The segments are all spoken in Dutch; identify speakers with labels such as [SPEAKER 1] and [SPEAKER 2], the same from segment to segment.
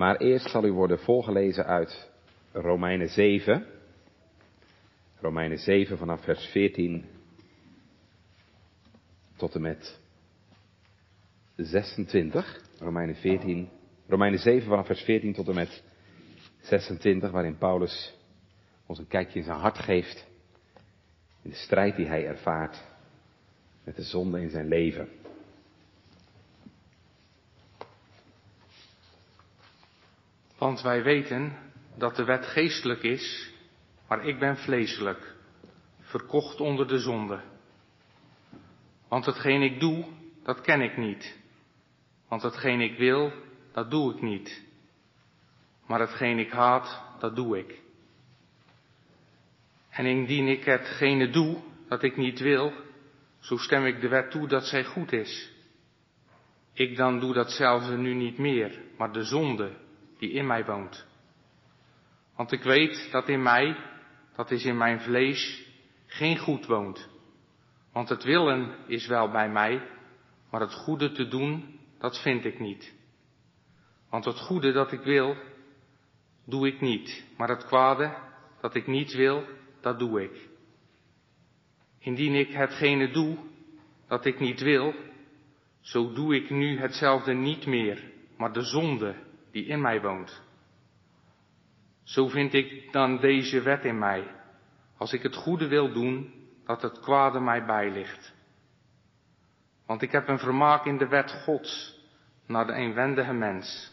[SPEAKER 1] Maar eerst zal u worden voorgelezen uit Romeinen 7. Romeinen 7 vanaf vers 14 tot en met 26. Romeinen 14. Romeinen 7 vanaf vers 14 tot en met 26, waarin Paulus ons een kijkje in zijn hart geeft. In de strijd die hij ervaart met de zonde in zijn leven.
[SPEAKER 2] Want wij weten dat de wet geestelijk is, maar ik ben vleeselijk, verkocht onder de zonde. Want hetgeen ik doe, dat ken ik niet. Want hetgeen ik wil, dat doe ik niet. Maar hetgeen ik haat, dat doe ik. En indien ik hetgene doe dat ik niet wil, zo stem ik de wet toe dat zij goed is. Ik dan doe dat nu niet meer, maar de zonde die in mij woont. Want ik weet dat in mij, dat is in mijn vlees, geen goed woont. Want het willen is wel bij mij, maar het goede te doen, dat vind ik niet. Want het goede dat ik wil, doe ik niet, maar het kwade dat ik niet wil, dat doe ik. Indien ik hetgene doe dat ik niet wil, zo doe ik nu hetzelfde niet meer, maar de zonde die in mij woont. Zo vind ik dan deze wet in mij, als ik het goede wil doen, dat het kwade mij bijligt. Want ik heb een vermaak in de wet Gods, naar de eenwendige mens.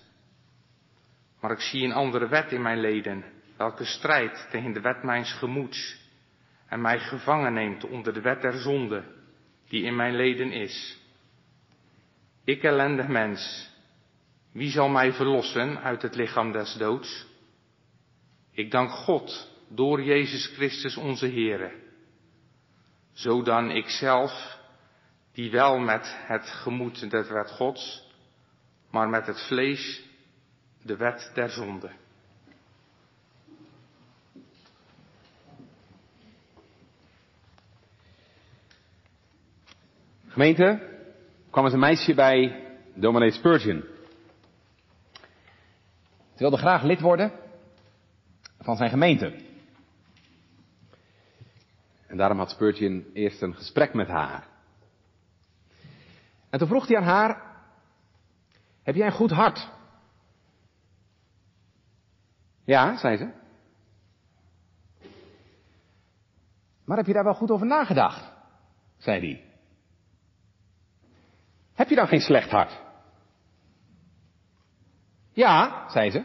[SPEAKER 2] Maar ik zie een andere wet in mijn leden, welke strijdt tegen de wet mijns gemoeds en mij gevangen neemt onder de wet der zonde, die in mijn leden is. Ik ellendig mens, wie zal mij verlossen uit het lichaam des doods? Ik dank God door Jezus Christus onze Heere. Zo dan ikzelf, die wel met het gemoed de wet Gods, maar met het vlees de wet der zonde.
[SPEAKER 1] Gemeente, kwam eens een meisje bij dominee Spurgeon. Ze wilde graag lid worden van zijn gemeente. En daarom had Spurgeon eerst een gesprek met haar. En toen vroeg hij aan haar, heb jij een goed hart? Ja, zei ze. Maar heb je daar wel goed over nagedacht? zei hij. Heb je dan geen slecht hart? Ja, zei ze.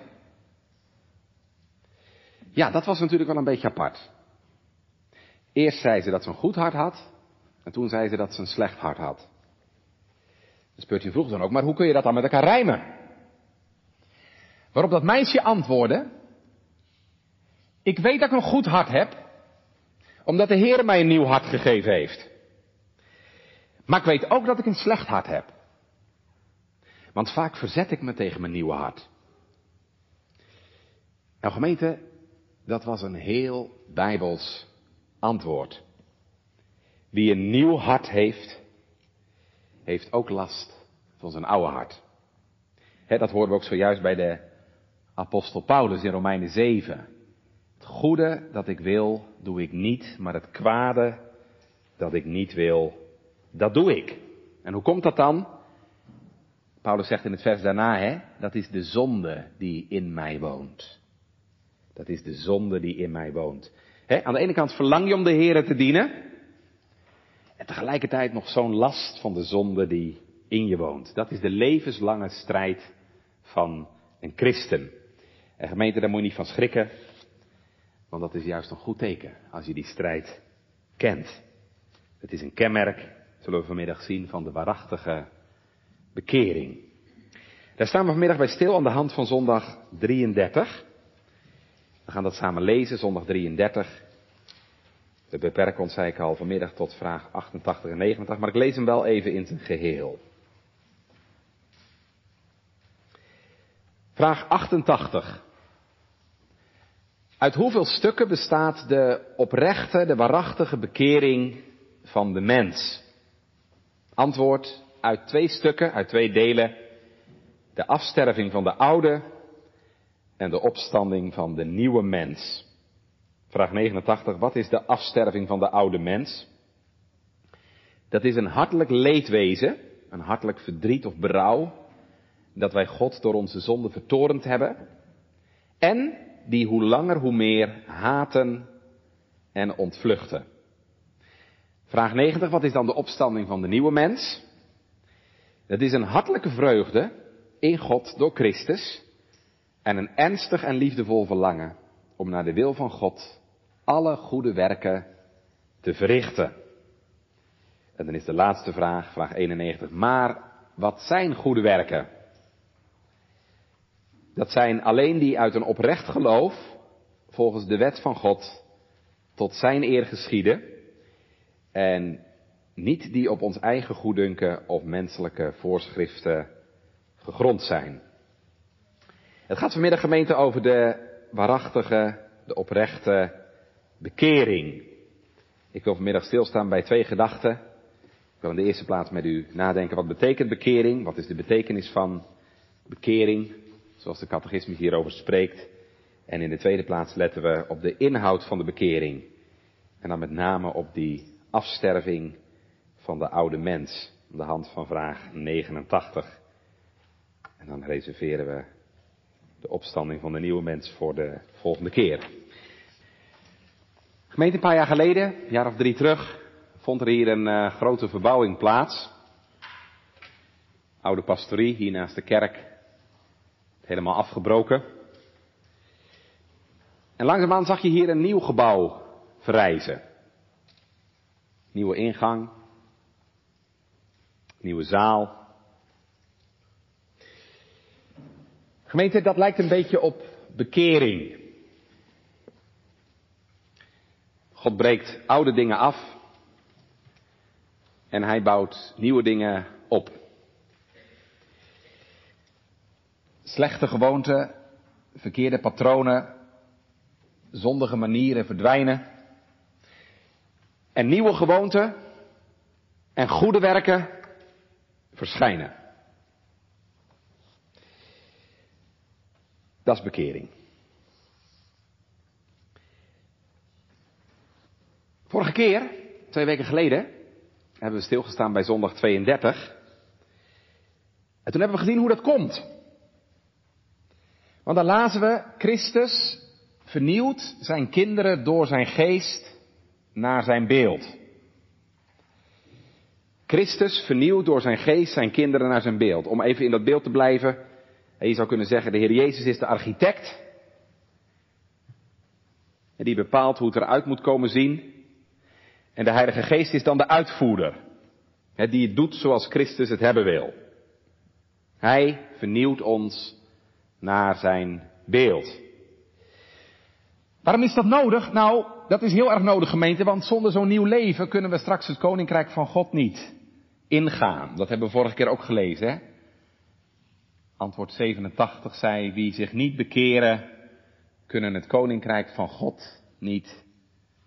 [SPEAKER 1] Ja, dat was natuurlijk wel een beetje apart. Eerst zei ze dat ze een goed hart had, en toen zei ze dat ze een slecht hart had. De Spurgeon vroeg dan ook, maar hoe kun je dat dan met elkaar rijmen? Waarop dat meisje antwoordde, ik weet dat ik een goed hart heb, omdat de Heer mij een nieuw hart gegeven heeft. Maar ik weet ook dat ik een slecht hart heb. Want vaak verzet ik me tegen mijn nieuwe hart. Nou gemeente, dat was een heel bijbels antwoord. Wie een nieuw hart heeft, heeft ook last van zijn oude hart. dat horen we ook zojuist bij de apostel Paulus in Romeinen 7. Het goede dat ik wil, doe ik niet, maar het kwade dat ik niet wil, dat doe ik. En hoe komt dat dan? Paulus zegt in het vers daarna, hè, dat is de zonde die in mij woont. Dat is de zonde die in mij woont. aan de ene kant verlang je om de Heer te dienen. En tegelijkertijd nog zo'n last van de zonde die in je woont. Dat is de levenslange strijd van een christen. En gemeente, daar moet je niet van schrikken. Want dat is juist een goed teken als je die strijd kent. Het is een kenmerk zullen we vanmiddag zien van de waarachtige bekering. Daar staan we vanmiddag bij stil aan de hand van zondag 33. We gaan dat samen lezen, zondag 33. We beperken ons, zei ik al, vanmiddag tot vraag 88 en 89, maar ik lees hem wel even in zijn geheel. Vraag 88. Uit hoeveel stukken bestaat de oprechte, de waarachtige bekering van de mens? Antwoord uit twee stukken, uit twee delen. De afsterving van de oude en de opstanding van de nieuwe mens. Vraag 89. Wat is de afsterving van de oude mens? Dat is een hartelijk leedwezen, een hartelijk verdriet of berouw, dat wij God door onze zonde vertorend hebben. En die hoe langer hoe meer haten en ontvluchten. Vraag 90. Wat is dan de opstanding van de nieuwe mens? Dat is een hartelijke vreugde in God door Christus en een ernstig en liefdevol verlangen om naar de wil van God alle goede werken te verrichten. En dan is de laatste vraag, vraag 91. Maar wat zijn goede werken? Dat zijn alleen die uit een oprecht geloof, volgens de wet van God, tot zijn eer geschieden. En niet die op ons eigen goeddunken of menselijke voorschriften gegrond zijn. Het gaat vanmiddag gemeente over de waarachtige, de oprechte bekering. Ik wil vanmiddag stilstaan bij twee gedachten. Ik wil in de eerste plaats met u nadenken wat betekent bekering, wat is de betekenis van bekering, zoals de catechisme hierover spreekt. En in de tweede plaats letten we op de inhoud van de bekering. En dan met name op die afsterving van de oude mens, de hand van vraag 89. En dan reserveren we de opstanding van de nieuwe mens voor de volgende keer. Gemeente, een paar jaar geleden, een jaar of drie terug, vond er hier een uh, grote verbouwing plaats. Oude pastorie, hier naast de kerk, helemaal afgebroken. En langzaamaan zag je hier een nieuw gebouw verrijzen. Nieuwe ingang, nieuwe zaal. Gemeente, dat lijkt een beetje op bekering. God breekt oude dingen af en hij bouwt nieuwe dingen op. Slechte gewoonten, verkeerde patronen, zondige manieren verdwijnen. En nieuwe gewoonten en goede werken verschijnen. Dat is bekering. Vorige keer, twee weken geleden, hebben we stilgestaan bij zondag 32. En toen hebben we gezien hoe dat komt. Want dan lazen we, Christus vernieuwt zijn kinderen door zijn geest naar zijn beeld. Christus vernieuwt door zijn geest zijn kinderen naar zijn beeld. Om even in dat beeld te blijven, je zou kunnen zeggen, de Heer Jezus is de architect. En die bepaalt hoe het eruit moet komen zien. En de Heilige Geest is dan de uitvoerder. Die het doet zoals Christus het hebben wil. Hij vernieuwt ons naar zijn beeld. Waarom is dat nodig? Nou, dat is heel erg nodig gemeente, want zonder zo'n nieuw leven kunnen we straks het koninkrijk van God niet ingaan. Dat hebben we vorige keer ook gelezen. Hè? Antwoord 87 zei, wie zich niet bekeren, kunnen het koninkrijk van God niet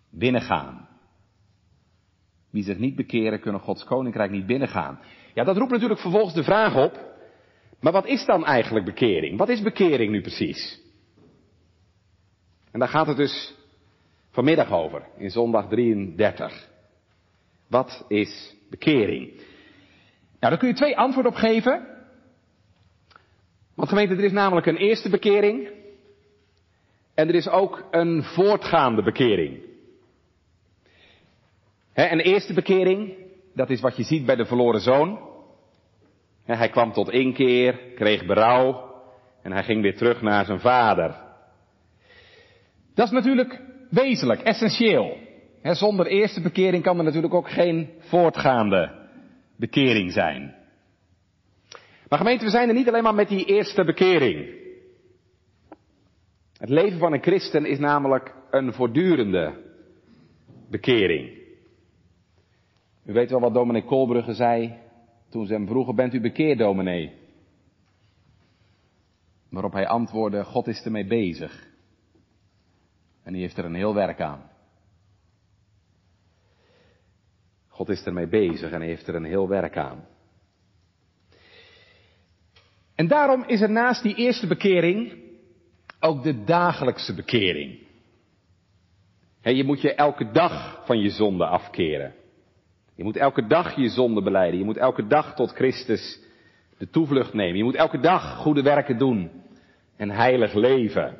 [SPEAKER 1] binnengaan. Wie zich niet bekeren, kunnen Gods koninkrijk niet binnengaan. Ja, dat roept natuurlijk vervolgens de vraag op, maar wat is dan eigenlijk bekering? Wat is bekering nu precies? En daar gaat het dus vanmiddag over, in zondag 33. Wat is bekering? Nou, daar kun je twee antwoorden op geven. Want gemeente, er is namelijk een eerste bekering. En er is ook een voortgaande bekering. He, een eerste bekering, dat is wat je ziet bij de verloren zoon. hij kwam tot inkeer, kreeg berouw en hij ging weer terug naar zijn vader. Dat is natuurlijk wezenlijk, essentieel. zonder eerste bekering kan er natuurlijk ook geen voortgaande bekering zijn. Maar gemeente, we zijn er niet alleen maar met die eerste bekering. Het leven van een christen is namelijk een voortdurende bekering. U weet wel wat dominee Kolbrugge zei toen ze hem vroegen, bent u bekeerd dominee? Waarop hij antwoordde, God is ermee bezig. En die heeft er een heel werk aan. God is ermee bezig en heeft er een heel werk aan. En daarom is er naast die eerste bekering ook de dagelijkse bekering. je moet je elke dag van je zonde afkeren. Je moet elke dag je zonde beleiden. Je moet elke dag tot Christus de toevlucht nemen. Je moet elke dag goede werken doen en heilig leven.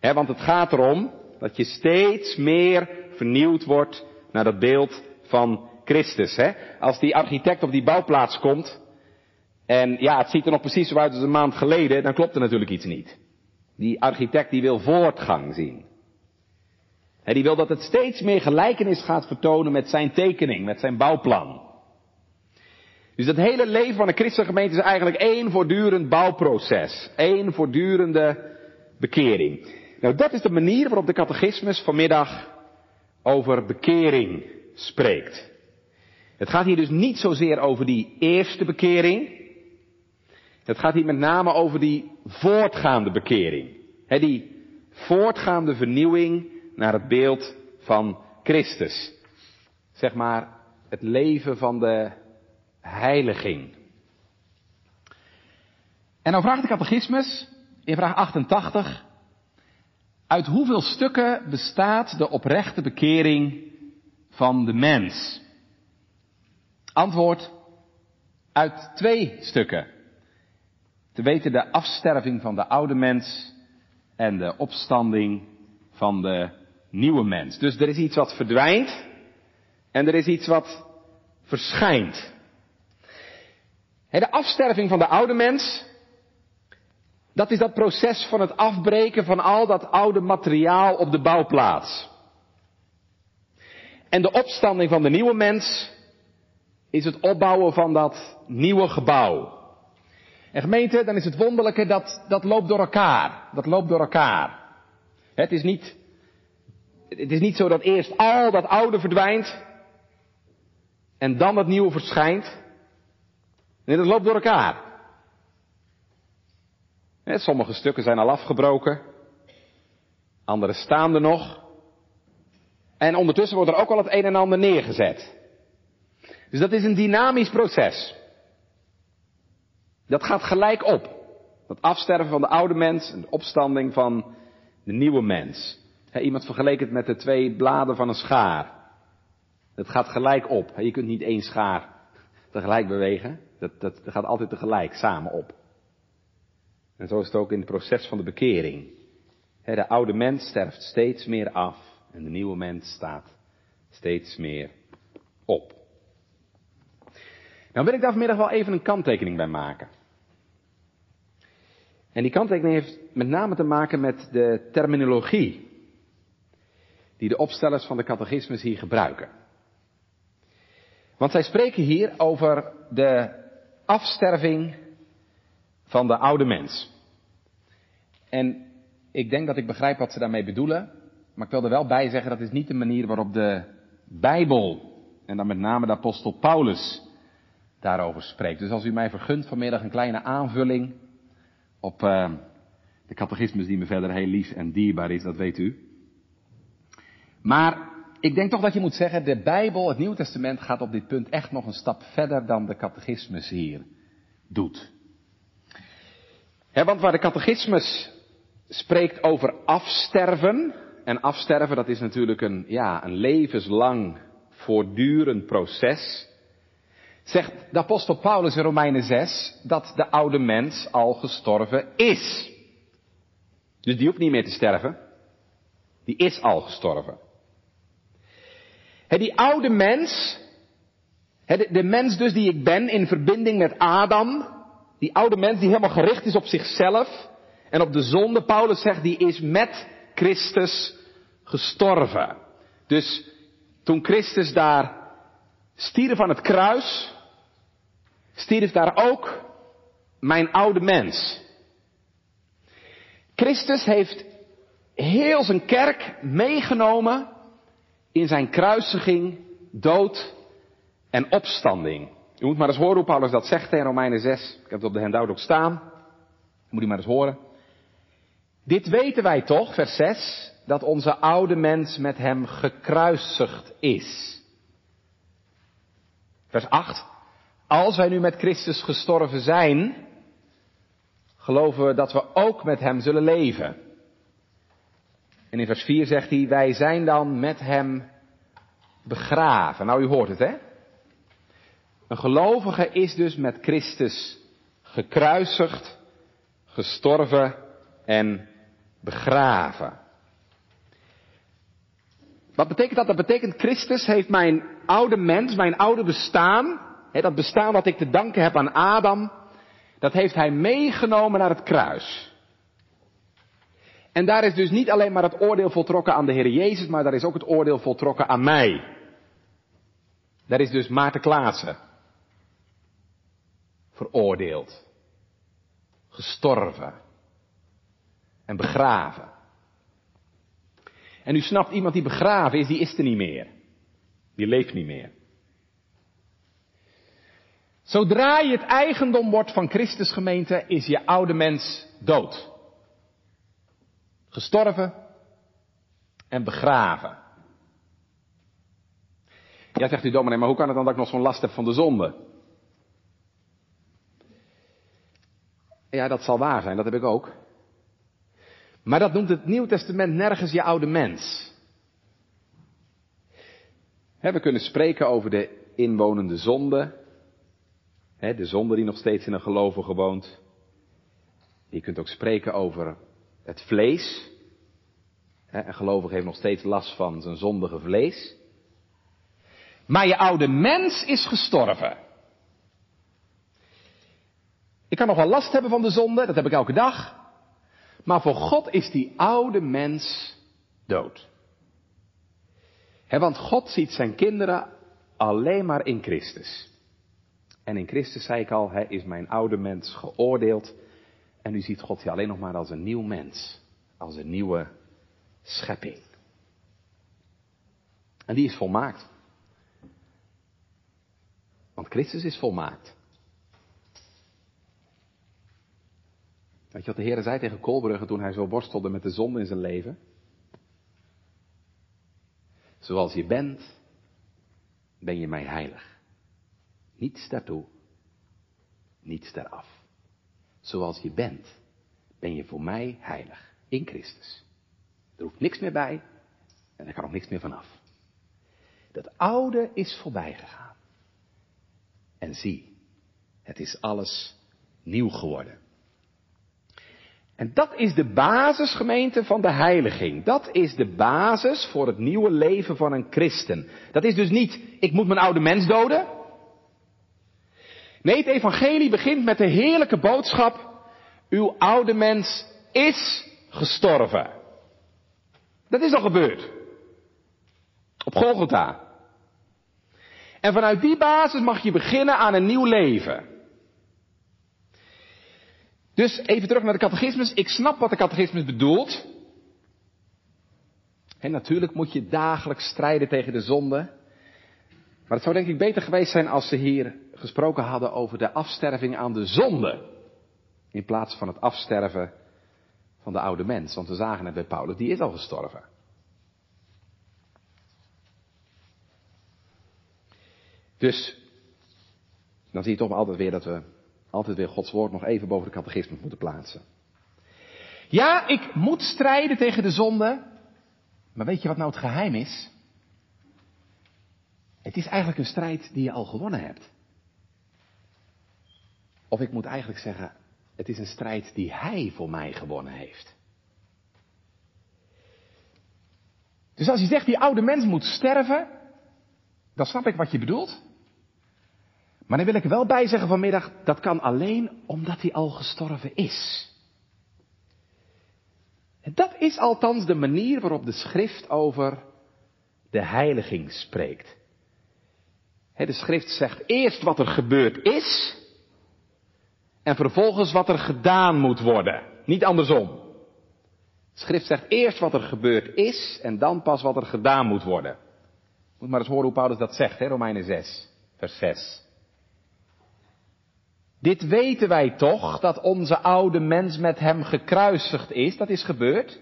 [SPEAKER 1] want het gaat erom dat je steeds meer vernieuwd wordt naar dat beeld van Christus. Als die architect op die bouwplaats komt en ja, het ziet er nog precies zo uit als een maand geleden, dan klopt er natuurlijk iets niet. Die architect die wil voortgang zien. He, die wil dat het steeds meer gelijkenis gaat vertonen met zijn tekening, met zijn bouwplan. Dus dat hele leven van een christengemeente is eigenlijk één voortdurend bouwproces. één voortdurende bekering. Nou, dat is de manier waarop de catechismus vanmiddag over bekering spreekt. Het gaat hier dus niet zozeer over die eerste bekering. Het gaat hier met name over die voortgaande bekering. die voortgaande vernieuwing naar het beeld van Christus. Zeg maar het leven van de heiliging. En dan vraagt de catechismus in vraag 88, uit hoeveel stukken bestaat de oprechte bekering van de mens? Antwoord, uit twee stukken. Te weten de afsterving van de oude mens en de opstanding van de nieuwe mens. Dus er is iets wat verdwijnt en er is iets wat verschijnt. De afsterving van de oude mens, dat is dat proces van het afbreken van al dat oude materiaal op de bouwplaats. En de opstanding van de nieuwe mens is het opbouwen van dat nieuwe gebouw. En gemeente, dan is het wonderlijke dat dat loopt door elkaar. Dat loopt door elkaar. Het is niet, het is niet zo dat eerst al dat oude verdwijnt en dan het nieuwe verschijnt. Nee, dat loopt door elkaar. sommige stukken zijn al afgebroken, andere staan er nog. En ondertussen wordt er ook al het een en ander neergezet. Dus dat is een dynamisch proces. Dat gaat gelijk op. Dat afsterven van de oude mens en de opstanding van de nieuwe mens. iemand vergeleek het met de twee bladen van een schaar. Het gaat gelijk op. je kunt niet één schaar tegelijk bewegen. Dat, dat, dat gaat altijd tegelijk, samen op. En zo is het ook in het proces van de bekering. de oude mens sterft steeds meer af en de nieuwe mens staat steeds meer op. Nou wil ik daar vanmiddag wel even een kanttekening bij maken. En die kanttekening heeft met name te maken met de terminologie die de opstellers van de catechismus hier gebruiken. Want zij spreken hier over de afsterving van de oude mens. En ik denk dat ik begrijp wat ze daarmee bedoelen, maar ik wil er wel bij zeggen dat is niet de manier waarop de Bijbel, en dan met name de apostel Paulus, daarover spreekt. Dus als u mij vergunt vanmiddag een kleine aanvulling op uh, de catechismus die me verder heel lief en dierbaar is, dat weet u. Maar ik denk toch dat je moet zeggen, de Bijbel, het Nieuwe Testament gaat op dit punt echt nog een stap verder dan de catechismus hier doet. want waar de catechismus spreekt over afsterven, en afsterven dat is natuurlijk een, ja, een levenslang voortdurend proces, zegt de apostel Paulus in Romeinen 6 dat de oude mens al gestorven is. Dus die hoeft niet meer te sterven. Die is al gestorven. die oude mens, de, de mens dus die ik ben in verbinding met Adam, die oude mens die helemaal gericht is op zichzelf en op de zonde, Paulus zegt, die is met Christus gestorven. Dus toen Christus daar stierf aan het kruis, stierf daar ook mijn oude mens. Christus heeft heel zijn kerk meegenomen in zijn kruisiging, dood en opstanding. U moet maar eens horen hoe Paulus dat zegt in Romeinen 6. Ik heb het op de handout ook staan. Moet u maar eens horen. Dit weten wij toch, vers 6, dat onze oude mens met hem gekruisigd is. Vers 8. Als wij nu met Christus gestorven zijn, geloven we dat we ook met hem zullen leven. En in vers 4 zegt hij, wij zijn dan met hem begraven. Nou, u hoort het, hè? Een gelovige is dus met Christus gekruisigd, gestorven en begraven. Wat betekent dat? Dat betekent Christus heeft mijn oude mens, mijn oude bestaan, hè, dat bestaan wat ik te danken heb aan Adam, dat heeft hij meegenomen naar het kruis. En daar is dus niet alleen maar het oordeel voltrokken aan de Heer Jezus, maar daar is ook het oordeel voltrokken aan mij. Daar is dus Maarten Klaassen veroordeeld, gestorven en begraven. En u snapt, iemand die begraven is, die is er niet meer. Die leeft niet meer. Zodra je het eigendom wordt van Christus gemeente, is je oude mens dood. Gestorven en begraven. Ja, zegt u dominee, maar hoe kan het dan dat ik nog zo'n last heb van de zonde? Ja, dat zal waar zijn, dat heb ik ook. Maar dat noemt het Nieuw Testament nergens je oude mens. we kunnen spreken over de inwonende zonde. de zonde die nog steeds in een gelovige woont. Je kunt ook spreken over het vlees. een gelovige heeft nog steeds last van zijn zondige vlees. Maar je oude mens is gestorven. Ik kan nog wel last hebben van de zonde, dat heb ik elke dag. Maar voor God is die oude mens dood. want God ziet zijn kinderen alleen maar in Christus. En in Christus, zei ik al, is mijn oude mens geoordeeld. En u ziet God je alleen nog maar als een nieuw mens. Als een nieuwe schepping. En die is volmaakt. Want Christus is volmaakt. Weet je wat de Heer zei tegen Kolbrugge toen hij zo worstelde met de zonde in zijn leven? Zoals je bent, ben je mij heilig. Niets daartoe, niets daaraf. Zoals je bent, ben je voor mij heilig. In Christus. Er hoeft niks meer bij en er kan ook niks meer vanaf. Dat oude is voorbij gegaan. En zie, het is alles nieuw geworden. En dat is de basisgemeente van de heiliging. Dat is de basis voor het nieuwe leven van een christen. Dat is dus niet, ik moet mijn oude mens doden. Nee, het evangelie begint met de heerlijke boodschap, uw oude mens is gestorven. Dat is al gebeurd. Op Golgotha. En vanuit die basis mag je beginnen aan een nieuw leven. Dus even terug naar de catechismus. Ik snap wat de catechismus bedoelt. En natuurlijk moet je dagelijks strijden tegen de zonde. Maar het zou denk ik beter geweest zijn als ze hier gesproken hadden over de afsterving aan de zonde. In plaats van het afsterven van de oude mens. Want we zagen het bij Paulus, die is al gestorven. Dus, dan zie je toch altijd weer dat we altijd weer Gods woord nog even boven de catechismus moeten plaatsen. Ja, ik moet strijden tegen de zonde. Maar weet je wat nou het geheim is? Het is eigenlijk een strijd die je al gewonnen hebt. Of ik moet eigenlijk zeggen, het is een strijd die hij voor mij gewonnen heeft. Dus als je zegt die oude mens moet sterven, dan snap ik wat je bedoelt. Maar dan wil ik wel bij zeggen vanmiddag, dat kan alleen omdat hij al gestorven is. Dat is althans de manier waarop de schrift over de heiliging spreekt. de schrift zegt eerst wat er gebeurd is en vervolgens wat er gedaan moet worden. Niet andersom. De schrift zegt eerst wat er gebeurd is en dan pas wat er gedaan moet worden. Moet maar eens horen hoe Paulus dat zegt, hè, Romeinen 6, vers 6. Dit weten wij toch, dat onze oude mens met hem gekruisigd is, dat is gebeurd.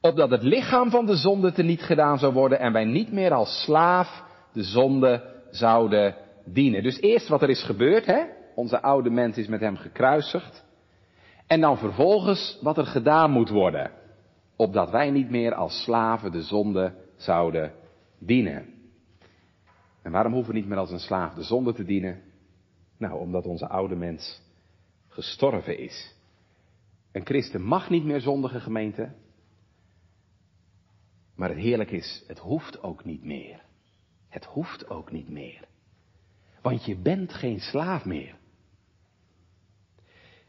[SPEAKER 1] Opdat het lichaam van de zonde te niet gedaan zou worden en wij niet meer als slaaf de zonde zouden dienen. Dus eerst wat er is gebeurd, hè? Onze oude mens is met hem gekruisigd. En dan vervolgens wat er gedaan moet worden, opdat wij niet meer als slaven de zonde zouden dienen. En waarom hoeven we niet meer als een slaaf de zonde te dienen? Nou, omdat onze oude mens gestorven is. Een christen mag niet meer zondige gemeente. Maar het heerlijk is, het hoeft ook niet meer. Het hoeft ook niet meer. Want je bent geen slaaf meer.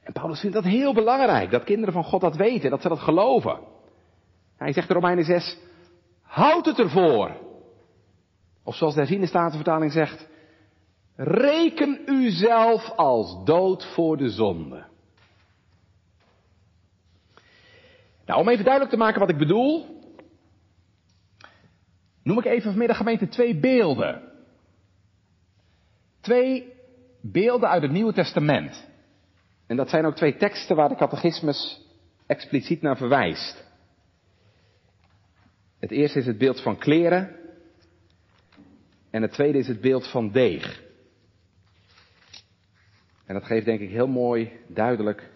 [SPEAKER 1] En Paulus vindt dat heel belangrijk, dat kinderen van God dat weten, dat ze dat geloven. Hij zegt in Romeinen 6, houd het ervoor. Of zoals de herziende Statenvertaling zegt, reken uzelf als dood voor de zonde. Nou, om even duidelijk te maken wat ik bedoel, noem ik even vanmiddag gemeente twee beelden. Twee beelden uit het Nieuwe Testament. En dat zijn ook twee teksten waar de catechismus expliciet naar verwijst. Het eerste is het beeld van kleren. En het tweede is het beeld van deeg. En dat geeft denk ik heel mooi duidelijk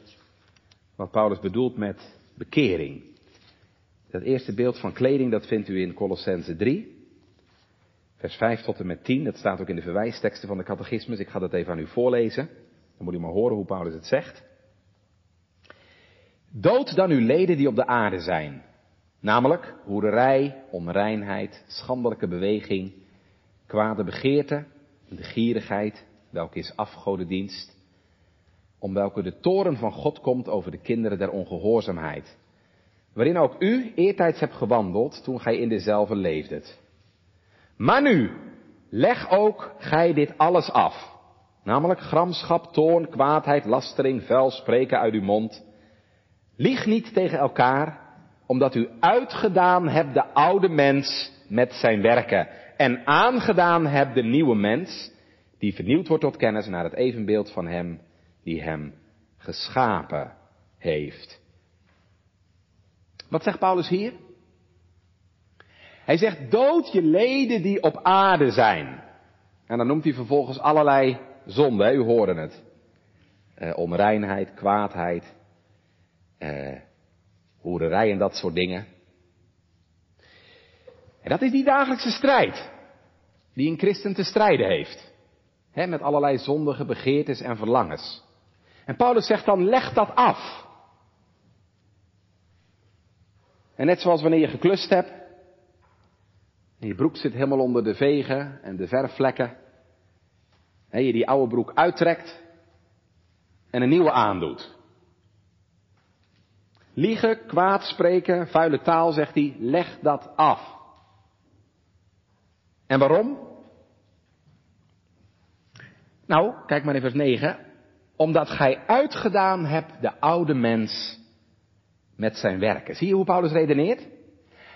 [SPEAKER 1] wat Paulus bedoelt met bekering. Dat eerste beeld van kleding, dat vindt u in Colossense 3. Vers 5 tot en met 10, dat staat ook in de verwijsteksten van de catechismus. Ik ga dat even aan u voorlezen. Dan moet u maar horen hoe Paulus het zegt. Dood dan uw leden die op de aarde zijn. Namelijk hoererij, onreinheid, schandelijke beweging, kwade begeerte, de gierigheid, welke is afgodendienst, om welke de toren van God komt over de kinderen der ongehoorzaamheid, waarin ook u eertijds hebt gewandeld toen gij in dezelfde leefdet. Maar nu, leg ook gij dit alles af, namelijk gramschap, toorn, kwaadheid, lastering, vuil spreken uit uw mond. Lieg niet tegen elkaar, omdat u uitgedaan hebt de oude mens met zijn werken en aangedaan hebt de nieuwe mens, die vernieuwd wordt tot kennis naar het evenbeeld van hem die hem geschapen heeft. Wat zegt Paulus hier? Hij zegt, dood je leden die op aarde zijn. En dan noemt hij vervolgens allerlei zonden, u hoorde het. Onreinheid, kwaadheid, uh, hoererij en dat soort dingen. En dat is die dagelijkse strijd die een christen te strijden heeft. He, met allerlei zondige begeertes en verlangens. En Paulus zegt dan, leg dat af. En net zoals wanneer je geklust hebt, en je broek zit helemaal onder de vegen en de verfvlekken, en je die oude broek uittrekt en een nieuwe aandoet. Liegen, kwaad spreken, vuile taal, zegt hij, leg dat af. En waarom? Nou, kijk maar in vers 9 omdat gij uitgedaan hebt de oude mens met zijn werken. Zie je hoe Paulus redeneert?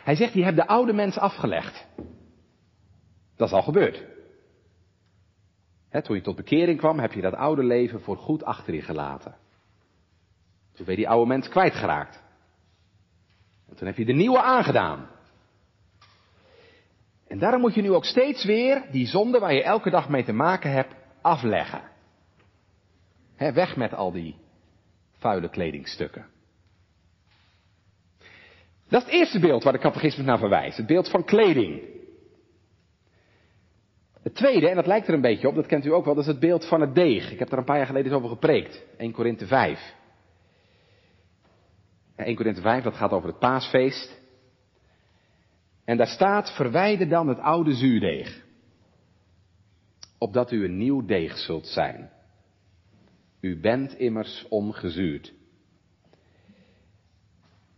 [SPEAKER 1] Hij zegt, je hebt de oude mens afgelegd. Dat is al gebeurd. toen je tot bekering kwam, heb je dat oude leven voor goed achter je gelaten. Toen je die oude mens kwijtgeraakt. En toen heb je de nieuwe aangedaan. En daarom moet je nu ook steeds weer die zonde waar je elke dag mee te maken hebt, afleggen weg met al die vuile kledingstukken. Dat is het eerste beeld waar de catechismus naar verwijst. Het beeld van kleding. Het tweede, en dat lijkt er een beetje op, dat kent u ook wel, dat is het beeld van het deeg. Ik heb daar een paar jaar geleden eens over gepreekt. 1 Korinthe 5. 1 Korinthe 5, dat gaat over het paasfeest. En daar staat, verwijder dan het oude zuurdeeg. Opdat u een nieuw deeg zult zijn. U bent immers ongezuurd.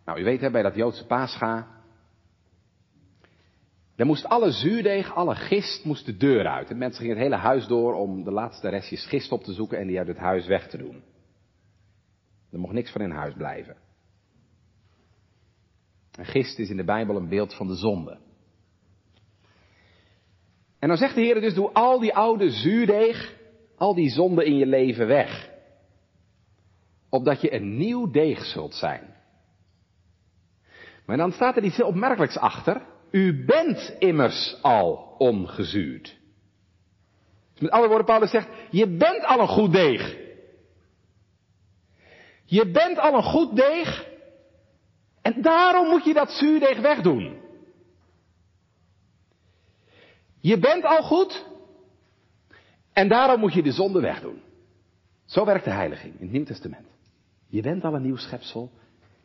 [SPEAKER 1] Nou, u weet hè, bij dat Joodse paascha, daar moest alle zuurdeeg, alle gist moest de deur uit. En mensen gingen het hele huis door om de laatste restjes gist op te zoeken en die uit het huis weg te doen. Er mocht niks van in huis blijven. En gist is in de Bijbel een beeld van de zonde. En dan zegt de Heer dus, doe al die oude zuurdeeg, al die zonde in je leven weg opdat je een nieuw deeg zult zijn. Maar dan staat er iets heel opmerkelijks achter. U bent immers al ongezuurd. Dus met andere woorden, Paulus zegt, je bent al een goed deeg. Je bent al een goed deeg. En daarom moet je dat zuurdeeg wegdoen. Je bent al goed. En daarom moet je de zonde wegdoen. Zo werkt de heiliging in het Nieuw Testament. Je bent al een nieuw schepsel.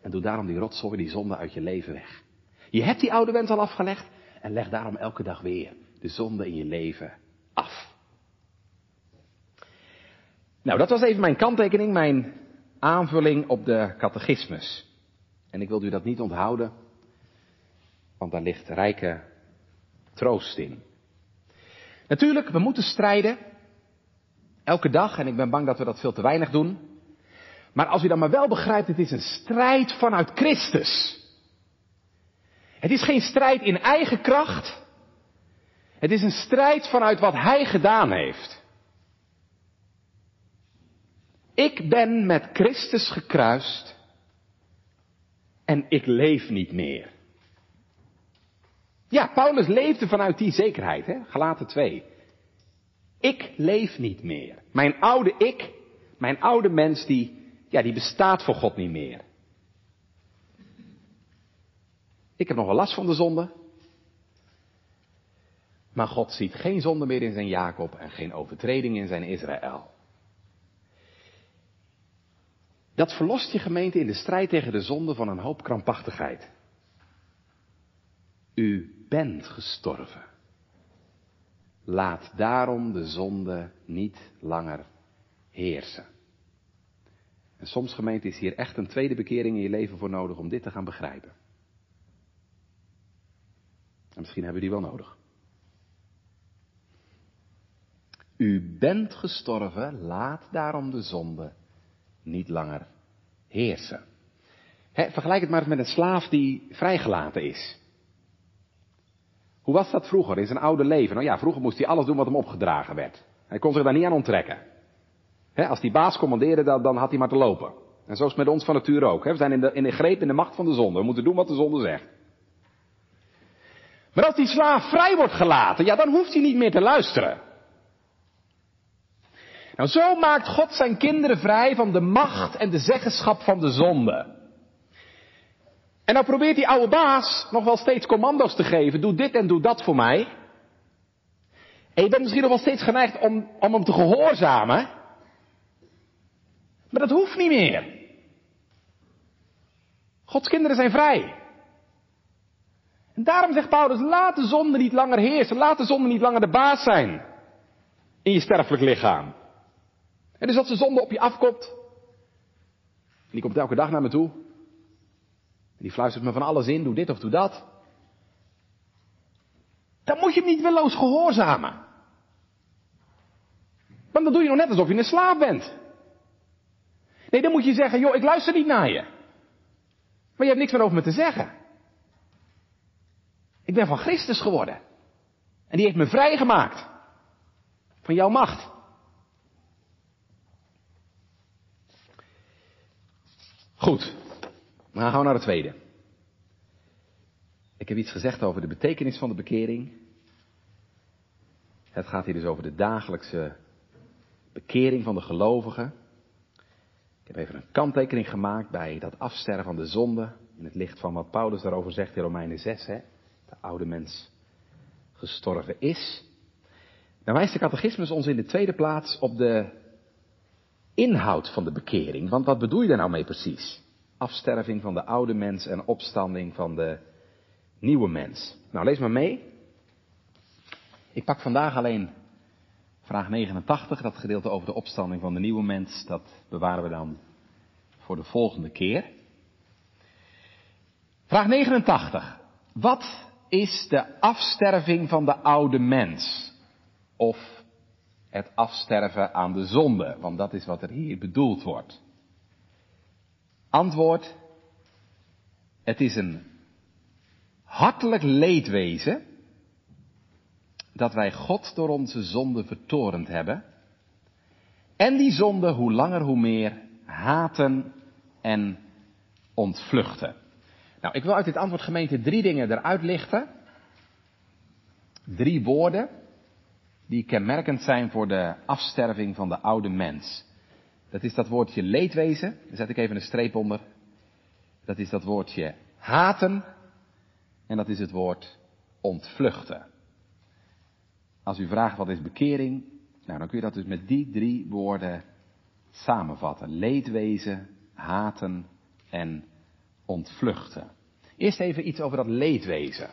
[SPEAKER 1] En doe daarom die rotzooi, die zonde uit je leven weg. Je hebt die oude wens al afgelegd. En leg daarom elke dag weer de zonde in je leven af. Nou, dat was even mijn kanttekening, mijn aanvulling op de catechismus. En ik wil u dat niet onthouden, want daar ligt rijke troost in. Natuurlijk, we moeten strijden. Elke dag, en ik ben bang dat we dat veel te weinig doen. Maar als u dan maar wel begrijpt, het is een strijd vanuit Christus. Het is geen strijd in eigen kracht. Het is een strijd vanuit wat Hij gedaan heeft. Ik ben met Christus gekruist en ik leef niet meer. Ja, Paulus leefde vanuit die zekerheid, hè? Galaten 2. Ik leef niet meer. Mijn oude ik, mijn oude mens, die, ja, die bestaat voor God niet meer. Ik heb nog wel last van de zonde. Maar God ziet geen zonde meer in zijn Jacob en geen overtreding in zijn Israël. Dat verlost je gemeente in de strijd tegen de zonde van een hoop krampachtigheid. U bent gestorven. Laat daarom de zonde niet langer heersen. En soms gemeente is hier echt een tweede bekering in je leven voor nodig om dit te gaan begrijpen. En misschien hebben we die wel nodig. U bent gestorven, laat daarom de zonde niet langer heersen. vergelijk het maar eens met een slaaf die vrijgelaten is. Hoe was dat vroeger in zijn oude leven? Nou ja, vroeger moest hij alles doen wat hem opgedragen werd. Hij kon zich daar niet aan onttrekken. Als die baas commandeerde, dan, dan, had hij maar te lopen. En zo is het met ons van nature ook. we zijn in de, in greep, in de macht van de zonde. We moeten doen wat de zonde zegt. Maar als die slaaf vrij wordt gelaten, ja, dan hoeft hij niet meer te luisteren. Nou, zo maakt God zijn kinderen vrij van de macht en de zeggenschap van de zonde. En dan probeert die oude baas nog wel steeds commando's te geven. Doe dit en doe dat voor mij. En je bent misschien nog wel steeds geneigd om, om hem te gehoorzamen. Maar dat hoeft niet meer. Gods kinderen zijn vrij. En daarom zegt Paulus, laat de zonde niet langer heersen. Laat de zonde niet langer de baas zijn. In je sterfelijk lichaam. En dus als de zonde op je afkomt. En die komt elke dag naar me toe. En die fluistert me van alles in, doe dit of doe dat. Dan moet je hem niet willoos gehoorzamen. Want dan doe je nog net alsof je een slaaf bent. Nee, dan moet je zeggen, joh, ik luister niet naar je. Maar je hebt niks meer over me te zeggen. Ik ben van Christus geworden. En die heeft me vrijgemaakt. Van jouw macht. Goed. Maar gaan we naar het tweede. Ik heb iets gezegd over de betekenis van de bekering. Het gaat hier dus over de dagelijkse bekering van de gelovigen. Ik heb even een kanttekening gemaakt bij dat afsterven van de zonde. In het licht van wat Paulus daarover zegt in Romeinen 6. Hè? De oude mens gestorven is. Dan wijst de catechismus ons in de tweede plaats op de inhoud van de bekering. Want wat bedoel je daar nou mee precies? Afsterving van de oude mens en opstanding van de nieuwe mens. Nou, lees maar mee. Ik pak vandaag alleen vraag 89, dat gedeelte over de opstanding van de nieuwe mens. Dat bewaren we dan voor de volgende keer. Vraag 89. Wat is de afsterving van de oude mens? Of het afsterven aan de zonde, want dat is wat er hier bedoeld wordt. Antwoord, het is een hartelijk leedwezen dat wij God door onze zonde vertorend hebben en die zonde hoe langer hoe meer haten en ontvluchten. Nou, ik wil uit dit antwoord gemeente drie dingen eruit lichten. Drie woorden die kenmerkend zijn voor de afsterving van de oude mens. Dat is dat woordje leedwezen. Daar zet ik even een streep onder. Dat is dat woordje haten. En dat is het woord ontvluchten. Als u vraagt wat is bekering, nou dan kun je dat dus met die drie woorden samenvatten. Leedwezen, haten en ontvluchten. Eerst even iets over dat leedwezen.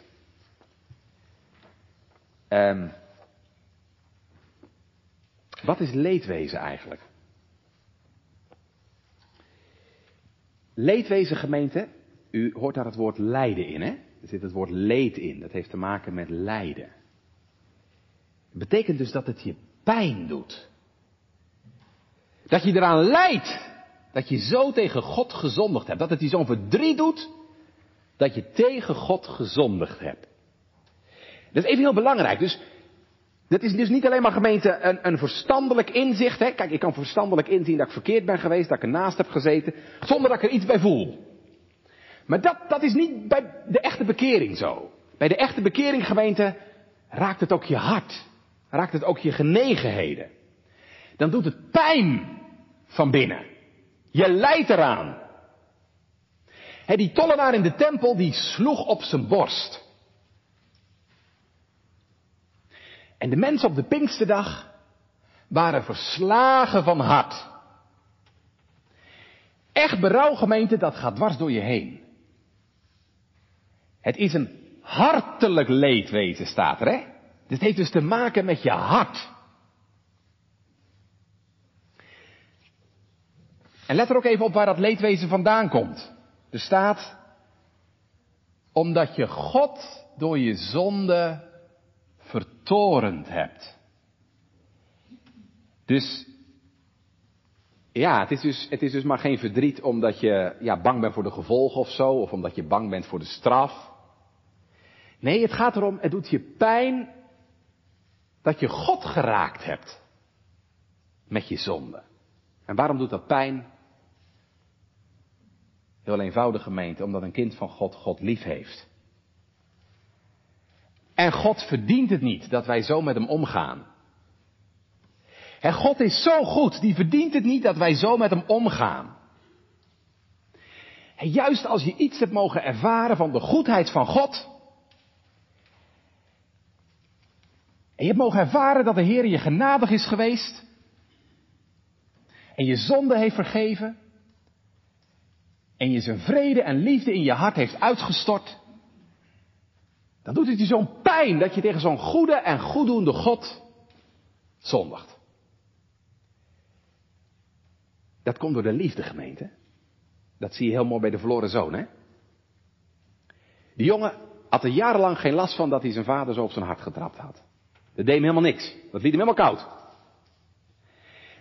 [SPEAKER 1] Um, wat is leedwezen eigenlijk? Leedwezen gemeente, u hoort daar het woord lijden in, hè? Er zit het woord leed in, dat heeft te maken met lijden. Betekent dus dat het je pijn doet. Dat je eraan lijdt. Dat je zo tegen God gezondigd hebt. Dat het je zo'n verdriet doet. Dat je tegen God gezondigd hebt. Dat is even heel belangrijk. Dus dat is dus niet alleen maar gemeente een, een verstandelijk inzicht. Hè? Kijk, ik kan verstandelijk inzien dat ik verkeerd ben geweest, dat ik ernaast heb gezeten, zonder dat ik er iets bij voel. Maar dat, dat is niet bij de echte bekering zo. Bij de echte bekering gemeente raakt het ook je hart. Raakt het ook je genegenheden. Dan doet het pijn van binnen. Je lijdt eraan. He, die tollenaar in de tempel die sloeg op zijn borst. En de mensen op de Pinksterdag waren verslagen van hart. Echt berouw gemeente, dat gaat dwars door je heen. Het is een hartelijk leedwezen, staat er, hè? Dit heeft dus te maken met je hart. En let er ook even op waar dat leedwezen vandaan komt. Er staat, omdat je God door je zonde vertorend hebt. Dus, ja, het is dus, het is dus maar geen verdriet omdat je ja, bang bent voor de gevolgen of zo, of omdat je bang bent voor de straf. Nee, het gaat erom, het doet je pijn dat je God geraakt hebt met je zonde. En waarom doet dat pijn? Heel eenvoudig gemeente, omdat een kind van God God lief heeft. En God verdient het niet dat wij zo met hem omgaan. En God is zo goed, die verdient het niet dat wij zo met hem omgaan. En juist als je iets hebt mogen ervaren van de goedheid van God. En je hebt mogen ervaren dat de Heer je genadig is geweest. En je zonde heeft vergeven. En je zijn vrede en liefde in je hart heeft uitgestort. Dan doet het je zo'n pijn dat je tegen zo'n goede en goeddoende God zondigt. Dat komt door de liefde, gemeente. Dat zie je heel mooi bij de verloren zoon, hè? Die jongen had er jarenlang geen last van dat hij zijn vader zo op zijn hart getrapt had. Dat deed hem helemaal niks. Dat liet hem helemaal koud.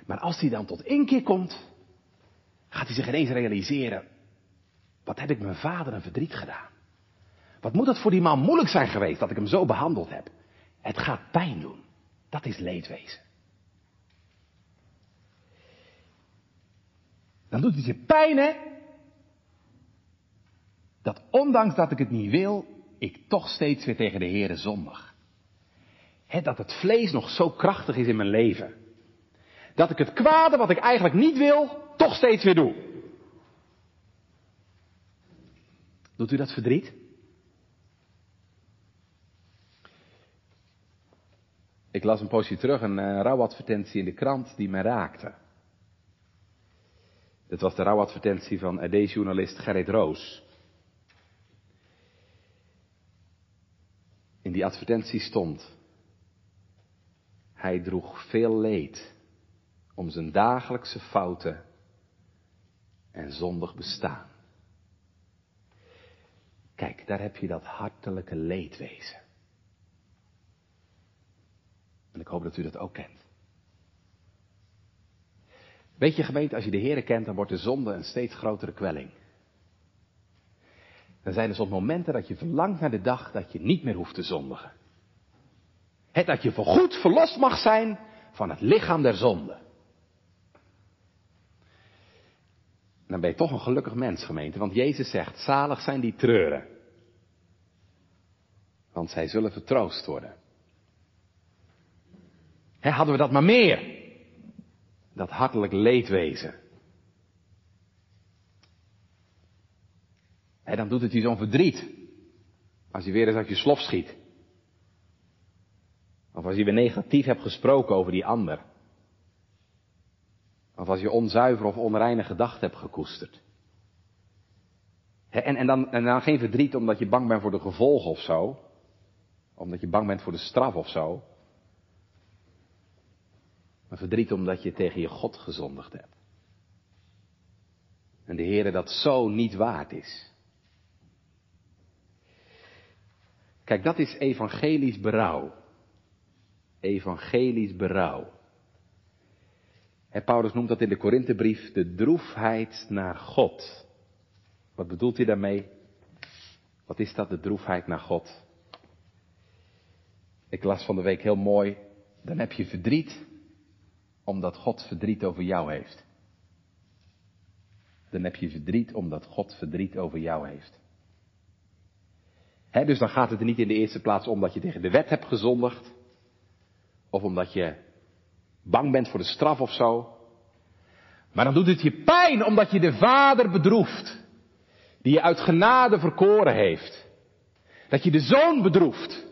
[SPEAKER 1] Maar als hij dan tot inkeer komt, gaat hij zich ineens realiseren, wat heb ik mijn vader een verdriet gedaan? Wat moet het voor die man moeilijk zijn geweest dat ik hem zo behandeld heb? Het gaat pijn doen. Dat is leedwezen. Dan doet het je pijn, hè? Dat ondanks dat ik het niet wil, ik toch steeds weer tegen de Heere zondig. Dat het vlees nog zo krachtig is in mijn leven. Dat ik het kwade wat ik eigenlijk niet wil, toch steeds weer doe. Doet u dat verdriet? Ik las een poosje terug een uh, rouwadvertentie in de krant die mij raakte. Dat was de rouwadvertentie van RD-journalist Gerrit Roos. In die advertentie stond, hij droeg veel leed om zijn dagelijkse fouten en zondig bestaan. Kijk, daar heb je dat hartelijke leedwezen. En ik hoop dat u dat ook kent. Weet je gemeente, als je de Heer kent, dan wordt de zonde een steeds grotere kwelling. Dan zijn er soms momenten dat je verlangt naar de dag dat je niet meer hoeft te zondigen. Het dat je voorgoed verlost mag zijn van het lichaam der zonde. Dan ben je toch een gelukkig mens, gemeente, want Jezus zegt, zalig zijn die treuren. Want zij zullen vertroost worden hadden we dat maar meer. dat hartelijk leedwezen. En dan doet het je zo'n verdriet. Als je weer eens uit je slof schiet. Of als je weer negatief hebt gesproken over die ander. Of als je onzuiver of onreine gedachten hebt gekoesterd. En, en, dan, en dan geen verdriet omdat je bang bent voor de gevolgen of zo. Omdat je bang bent voor de straf of zo. Maar verdriet omdat je tegen je God gezondigd hebt. En de Heere dat zo niet waard is. Kijk, dat is evangelisch berouw. Evangelisch berouw. Paulus noemt dat in de Korinthebrief de droefheid naar God. Wat bedoelt hij daarmee? Wat is dat, de droefheid naar God? Ik las van de week heel mooi, dan heb je verdriet omdat God verdriet over jou heeft. Dan heb je verdriet omdat God verdriet over jou heeft. dus dan gaat het er niet in de eerste plaats om dat je tegen de wet hebt gezondigd. Of omdat je bang bent voor de straf of zo. Maar dan doet het je pijn omdat je de vader bedroeft. Die je uit genade verkoren heeft. Dat je de zoon bedroeft.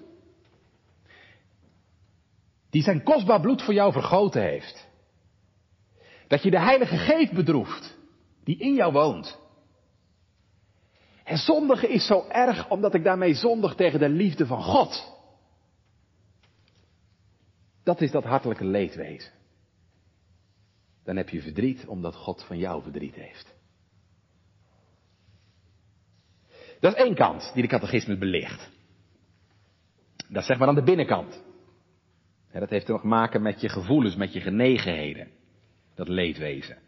[SPEAKER 1] Die zijn kostbaar bloed voor jou vergoten heeft. Dat je de heilige geest bedroeft. Die in jou woont. En zondigen is zo erg omdat ik daarmee zondig tegen de liefde van God. Dat is dat hartelijke leedwezen. Dan heb je verdriet omdat God van jou verdriet heeft. Dat is één kant die de catechismus belicht. Dat is zeg maar aan de binnenkant. dat heeft te maken met je gevoelens, met je genegenheden. Dat leedwezen.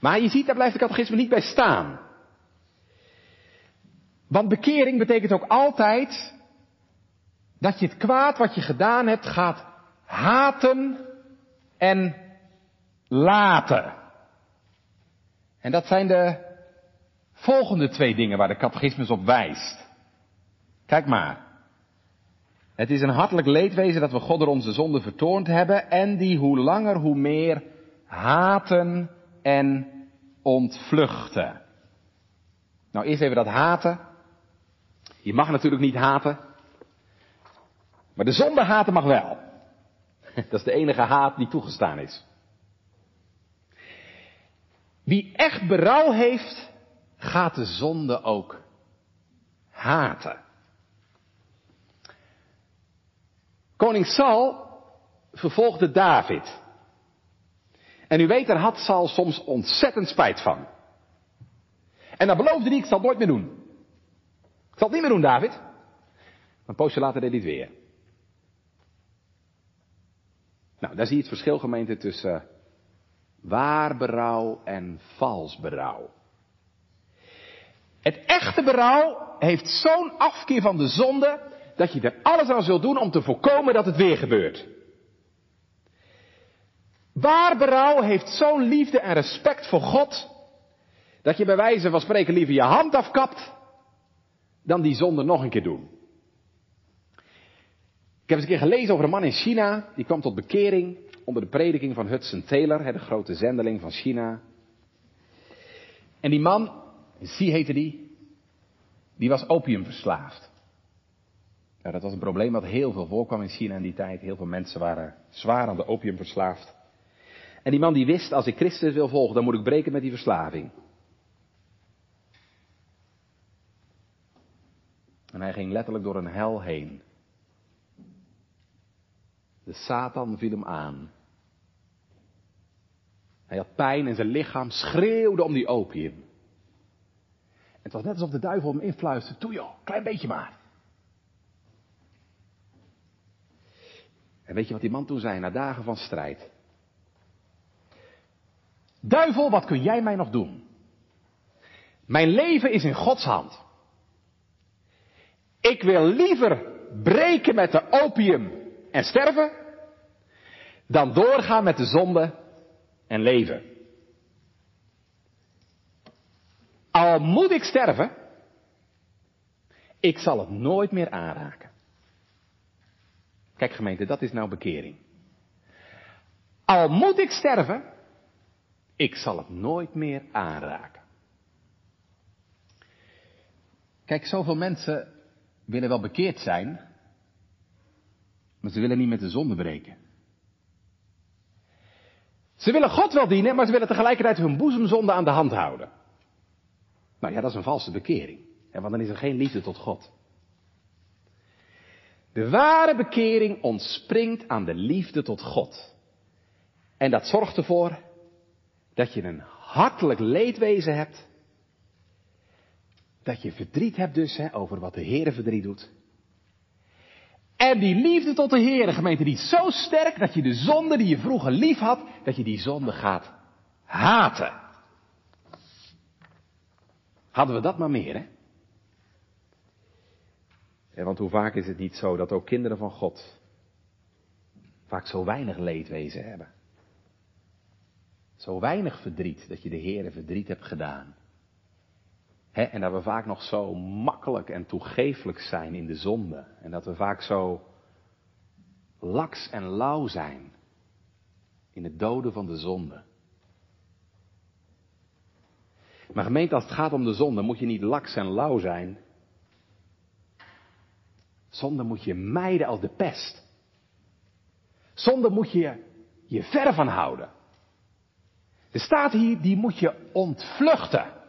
[SPEAKER 1] Maar je ziet, daar blijft de catechismus niet bij staan. Want bekering betekent ook altijd dat je het kwaad wat je gedaan hebt gaat haten en laten. En dat zijn de volgende twee dingen waar de catechismus op wijst. Kijk maar. Het is een hartelijk leedwezen dat we God door onze zonde vertoond hebben en die hoe langer hoe meer haten en ontvluchten. Nou, eerst even dat haten. Je mag natuurlijk niet haten. Maar de zonde haten mag wel. Dat is de enige haat die toegestaan is. Wie echt berouw heeft, gaat de zonde ook haten. Koning Saul vervolgde David. En u weet, daar had Saul soms ontzettend spijt van. En dan beloofde hij, ik zal het nooit meer doen. Ik zal het niet meer doen, David. een poosje later deed hij het weer. Nou, daar zie je het verschil gemeente tussen waar berouw en vals berouw. Het echte berouw heeft zo'n afkeer van de zonde dat je er alles aan zult doen om te voorkomen dat het weer gebeurt. Waar berouw heeft zo'n liefde en respect voor God dat je bij wijze van spreken liever je hand afkapt dan die zonde nog een keer doen. Ik heb eens een keer gelezen over een man in China, die kwam tot bekering onder de prediking van Hudson Taylor, de grote zendeling van China. En die man, Xi heette die, die was opiumverslaafd. Ja, dat was een probleem wat heel veel voorkwam in China in die tijd. Heel veel mensen waren zwaar aan de opium verslaafd. En die man die wist, als ik Christus wil volgen, dan moet ik breken met die verslaving. En hij ging letterlijk door een hel heen. De Satan viel hem aan. Hij had pijn en zijn lichaam schreeuwde om die opium. Het was net alsof de duivel hem influisterde. Toe joh, klein beetje maar. En weet je wat die man toen zei na dagen van strijd? Duivel, wat kun jij mij nog doen? Mijn leven is in Gods hand. Ik wil liever breken met de opium en sterven, dan doorgaan met de zonde en leven. Al moet ik sterven, ik zal het nooit meer aanraken. Kijk gemeente, dat is nou bekering. Al moet ik sterven, Ik zal het nooit meer aanraken.
[SPEAKER 3] Kijk, zoveel mensen willen wel bekeerd zijn, maar ze willen niet met de zonde breken.
[SPEAKER 1] Ze willen God wel dienen, maar ze willen tegelijkertijd hun boezemzonde aan de hand houden. Nou ja, dat is een valse bekering. Want dan is er geen liefde tot God. De ware bekering ontspringt aan de liefde tot God. En dat zorgt ervoor dat je een hartelijk leedwezen hebt. Dat je verdriet hebt dus hè, over wat de Heere verdriet doet. En die liefde tot de Heere, gemeente, die zo sterk dat je de zonde die je vroeger lief had, dat je die zonde gaat haten. Hadden we dat maar meer, hè? Want hoe vaak is het niet zo dat ook kinderen van God vaak zo weinig leedwezen hebben? Zo weinig verdriet dat je de Heere verdriet hebt gedaan. En dat we vaak nog zo makkelijk en toegeeflijk zijn in de zonde. En dat we vaak zo laks en lauw zijn in het doden van de zonde. Maar gemeente, als het gaat om de zonde, moet je niet laks en lauw zijn. Zonde moet je mijden als de pest. Zonde moet je je ver van houden. Er staat hier, die moet je ontvluchten.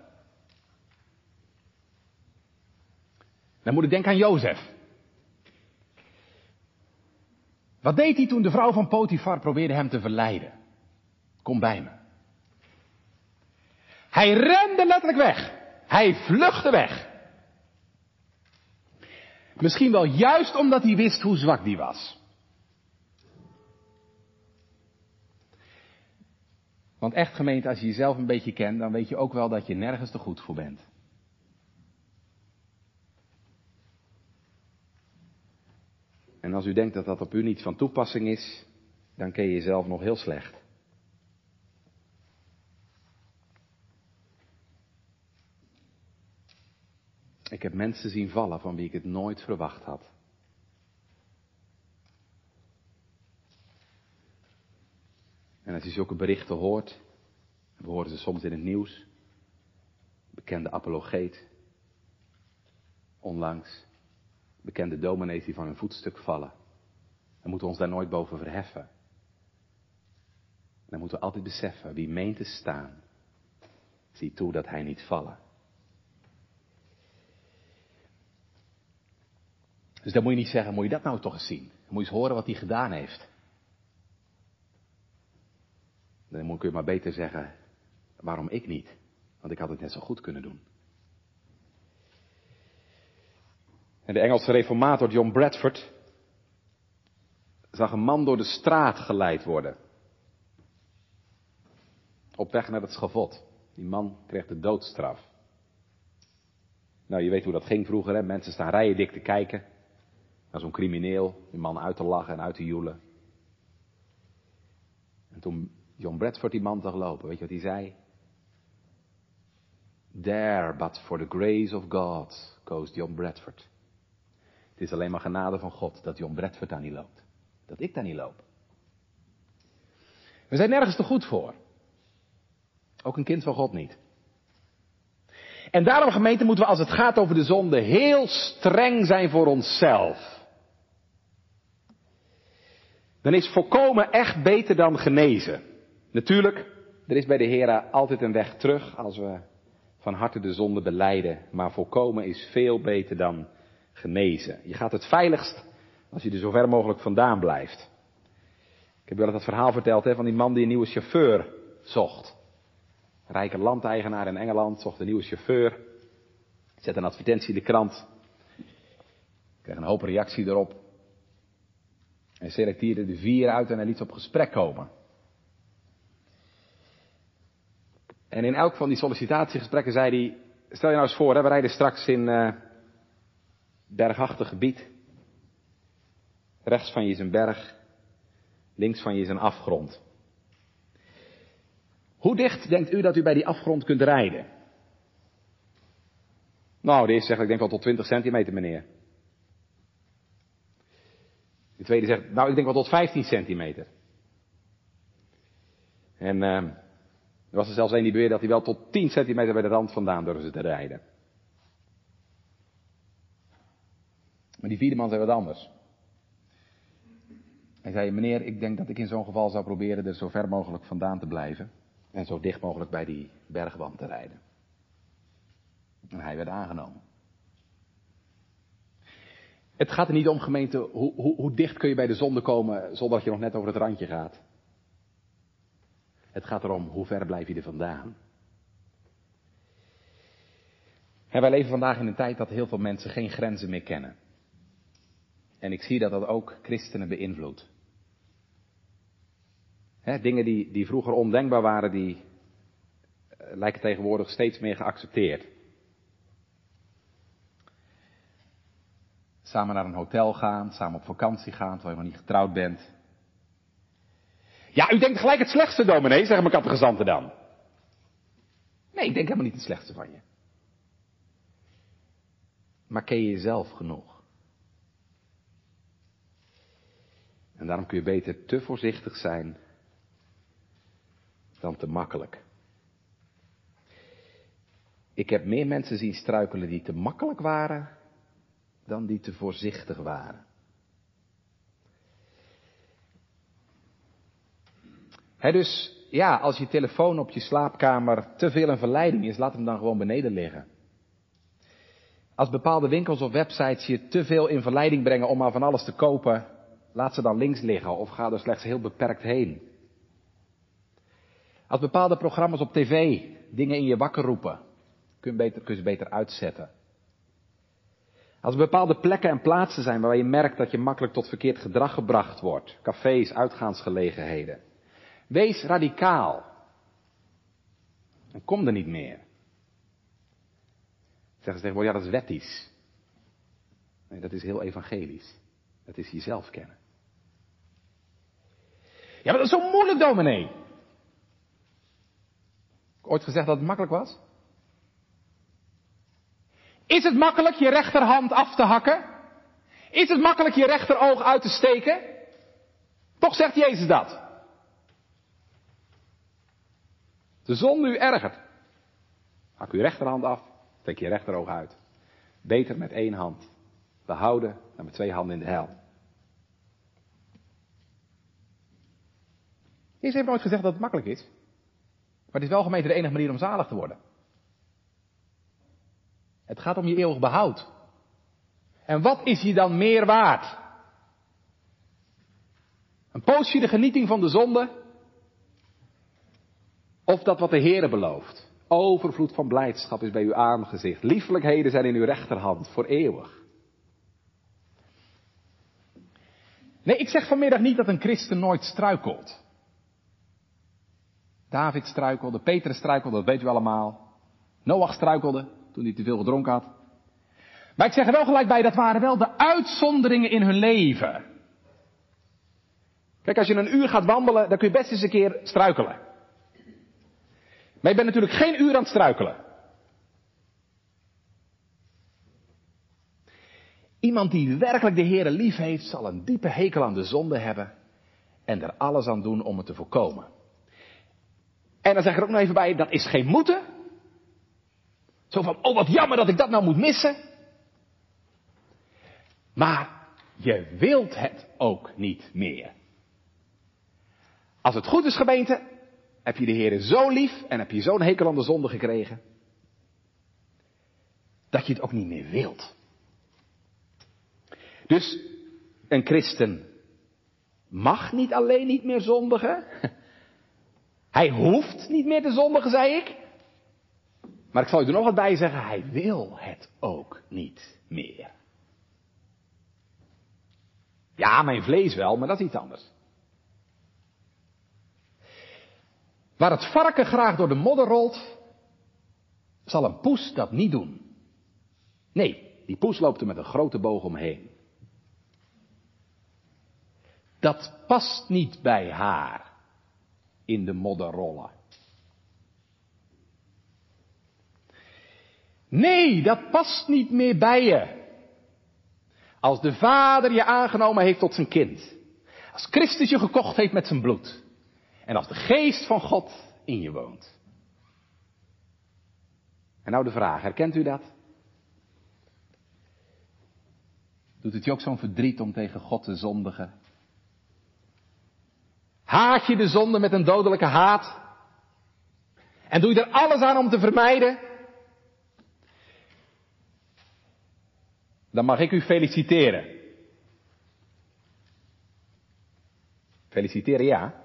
[SPEAKER 1] Dan moet ik denken aan Jozef. Wat deed hij toen de vrouw van Potifar probeerde hem te verleiden? Kom bij me. Hij rende letterlijk weg. Hij vluchtte weg. Misschien wel juist omdat hij wist hoe zwak die was. Want echt gemeente, als je jezelf een beetje kent, dan weet je ook wel dat je nergens te goed voor bent. En als u denkt dat dat op u niet van toepassing is, dan ken je jezelf nog heel slecht. Ik heb mensen zien vallen van wie ik het nooit verwacht had. En als je zulke berichten hoort, we horen ze soms in het nieuws, bekende apologeet, onlangs, bekende dominees die van hun voetstuk vallen. Dan moeten we ons daar nooit boven verheffen. Dan moeten we altijd beseffen, wie meent te staan, zie toe dat hij niet vallen. Dus dan moet je niet zeggen, moet je dat nou toch eens zien? Dan moet je eens horen wat hij gedaan heeft. Dan moet je maar beter zeggen, waarom ik niet? Want ik had het net zo goed kunnen doen. En de Engelse reformator John Bradford zag een man door de straat geleid worden. Op weg naar het schavot. Die man kreeg de doodstraf. Nou, je weet hoe dat ging vroeger, hè? Mensen staan rijen dik te kijken naar zo'n crimineel, die man uit te lachen en uit te joelen. En toen John Bradford die man zag lopen, weet je wat hij zei? There, but for the grace of God, goes John Bradford. Het is alleen maar genade van God dat John Bradford daar niet loopt. Dat ik daar niet loop. We zijn nergens te goed voor. Ook een kind van God niet. En daarom gemeente moeten we als het gaat over de zonde heel streng zijn voor onszelf dan is voorkomen echt beter dan genezen. Natuurlijk, er is bij de Heer altijd een weg terug als we van harte de zonde beleiden. Maar voorkomen is veel beter dan genezen. Je gaat het veiligst als je er zo ver mogelijk vandaan blijft. Ik heb wel dat verhaal verteld hè, van die man die een nieuwe chauffeur zocht. Rijke landeigenaar in Engeland zocht een nieuwe chauffeur. Zet een advertentie in de krant. Kreeg een hoop reactie erop. Hij selecteerde de vier uit en hij liet ze op gesprek komen. En in elk van die sollicitatiegesprekken zei hij, stel je nou eens voor, hè, we rijden straks in uh, bergachtig gebied. Rechts van je is een berg, links van je is een afgrond. Hoe dicht denkt u dat u bij die afgrond kunt rijden? Nou, de eerste zegt, ik denk wel tot 20 centimeter, meneer. De tweede zegt, nou ik denk wel tot 15 centimeter. En uh, Er was er zelfs een die beweerde dat hij wel tot 10 centimeter bij de rand vandaan durfde te rijden. Maar die vierde man zei wat anders. Hij zei, meneer, ik denk dat ik in zo'n geval zou proberen er zo ver mogelijk vandaan te blijven. En zo dicht mogelijk bij die bergwand te rijden. En hij werd aangenomen. Het gaat er niet om, gemeente, hoe, hoe, hoe dicht kun je bij de zonde komen zonder dat je nog net over het randje gaat. Het gaat erom, hoe ver blijf je er vandaan. En wij leven vandaag in een tijd dat heel veel mensen geen grenzen meer kennen. En ik zie dat dat ook christenen beïnvloedt. dingen die, die vroeger ondenkbaar waren, die uh, lijken tegenwoordig steeds meer geaccepteerd. Samen naar een hotel gaan, samen op vakantie gaan, terwijl je nog niet getrouwd bent. Ja, u denkt gelijk het slechtste, dominee, zeggen mijn kattegezanten dan. Nee, ik denk helemaal niet het slechtste van je. Maar ken je jezelf genoeg? En daarom kun je beter te voorzichtig zijn dan te makkelijk. Ik heb meer mensen zien struikelen die te makkelijk waren dan die te voorzichtig waren. Dus ja, als je telefoon op je slaapkamer te veel een verleiding is, laat hem dan gewoon beneden liggen. Als bepaalde winkels of websites je te veel in verleiding brengen om maar van alles te kopen, laat ze dan links liggen of ga er slechts heel beperkt heen. Als bepaalde programma's op tv dingen in je wakker roepen, kun je, beter, ze beter uitzetten. Als er bepaalde plekken en plaatsen zijn waar je merkt dat je makkelijk tot verkeerd gedrag gebracht wordt, cafés, uitgaansgelegenheden, wees radicaal. En kom er niet meer. Zeggen ze tegenwoordig, ja dat is wettisch. Nee, dat is heel evangelisch. Dat is jezelf kennen. Ja, maar dat is zo moeilijk, dominee. Ooit gezegd dat het makkelijk was? Is het makkelijk je rechterhand af te hakken? Is het makkelijk je rechteroog uit te steken? Toch zegt Jezus dat. De zon u ergert. Hak uw rechterhand af, steek je rechteroog uit. Beter met één hand behouden dan met twee handen in de hel. Jezus heeft nooit gezegd dat het makkelijk is. Maar het is wel gemeente de enige manier om zalig te worden. Het gaat om je eeuwig behoud. En wat is je dan meer waard? Een poosje de genieting van de zonde? Of dat wat de Heere belooft? Overvloed van blijdschap is bij uw aangezicht. Liefelijkheden zijn in uw rechterhand voor eeuwig. Nee, ik zeg vanmiddag niet dat een christen nooit struikelt. David struikelde, Petrus struikelde, dat weten we allemaal. Noach struikelde toen hij te veel gedronken had. Maar ik zeg er wel gelijk bij, dat waren wel de uitzonderingen in hun leven. Kijk, als je een uur gaat wandelen, dan kun je best eens een keer struikelen. Maar je bent natuurlijk geen uur aan het struikelen. Iemand die werkelijk de Heere lief heeft, zal een diepe hekel aan de zonde hebben en er alles aan doen om het te voorkomen. En dan zeg ik er ook nog even bij, dat is geen moeten. Zo van, oh wat jammer dat ik dat nou moet missen. Maar je wilt het ook niet meer. Als het goed is gemeente, heb je de Heer zo lief en heb je zo'n hekel aan de zonde gekregen, dat je het ook niet meer wilt. Dus een christen mag niet alleen niet meer zondigen. Hij hoeft niet meer te zondigen, zei ik. Maar ik zal u er nog wat bij zeggen, hij wil het ook niet meer. Ja, mijn vlees wel, maar dat is iets anders. Waar het varken graag door de modder rolt, zal een poes dat niet doen. Nee, die poes loopt er met een grote boog omheen. Dat past niet bij haar in de modder rollen. Nee, dat past niet meer bij je. Als de Vader je aangenomen heeft tot zijn kind. Als Christus je gekocht heeft met zijn bloed. En als de geest van God in je woont. En nou de vraag, herkent u dat?
[SPEAKER 3] Doet het je ook zo'n verdriet om tegen God te zondigen?
[SPEAKER 1] Haat je de zonde met een dodelijke haat? En doe je er alles aan om te vermijden? Dan mag ik u feliciteren. Feliciteren ja.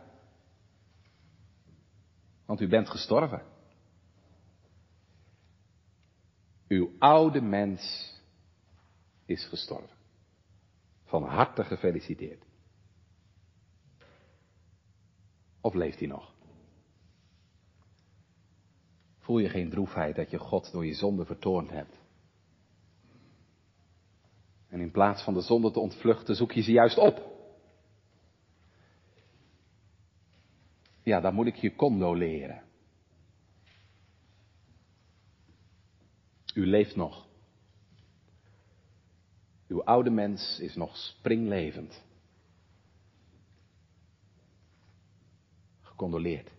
[SPEAKER 1] Want u bent gestorven. Uw oude mens is gestorven. Van harte gefeliciteerd. Of leeft hij nog? Voel je geen droefheid dat je God door je zonde vertoornd hebt? En in plaats van de zonde te ontvluchten, zoek je ze juist op. Ja, dan moet ik je condoleren. U leeft nog. Uw oude mens is nog springlevend. Gecondoleerd.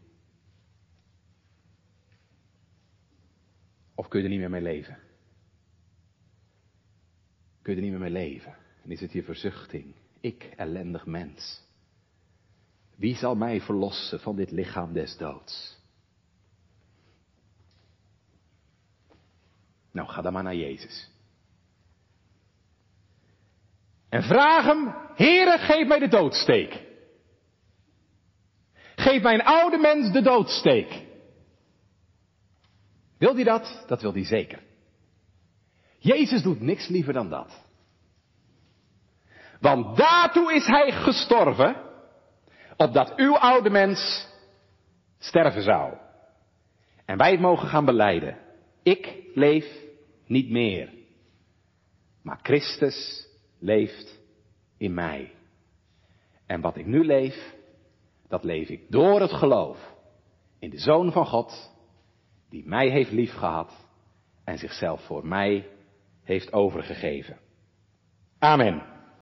[SPEAKER 1] Of kun je er niet meer mee leven? Kun je er niet meer mee leven? En is het je verzuchting? Ik, ellendig mens. Wie zal mij verlossen van dit lichaam des doods? Nou, ga dan maar naar Jezus. En vraag hem, Heere, geef mij de doodsteek. Geef mijn oude mens de doodsteek. Wil hij dat? Dat wil hij zeker. Jezus doet niks liever dan dat. Want daartoe is hij gestorven, opdat uw oude mens sterven zou. En wij het mogen gaan beleiden. Ik leef niet meer. Maar Christus leeft in mij. En wat ik nu leef, dat leef ik door het geloof in de Zoon van God, die mij heeft liefgehad en zichzelf voor mij heeft overgegeven. Amen.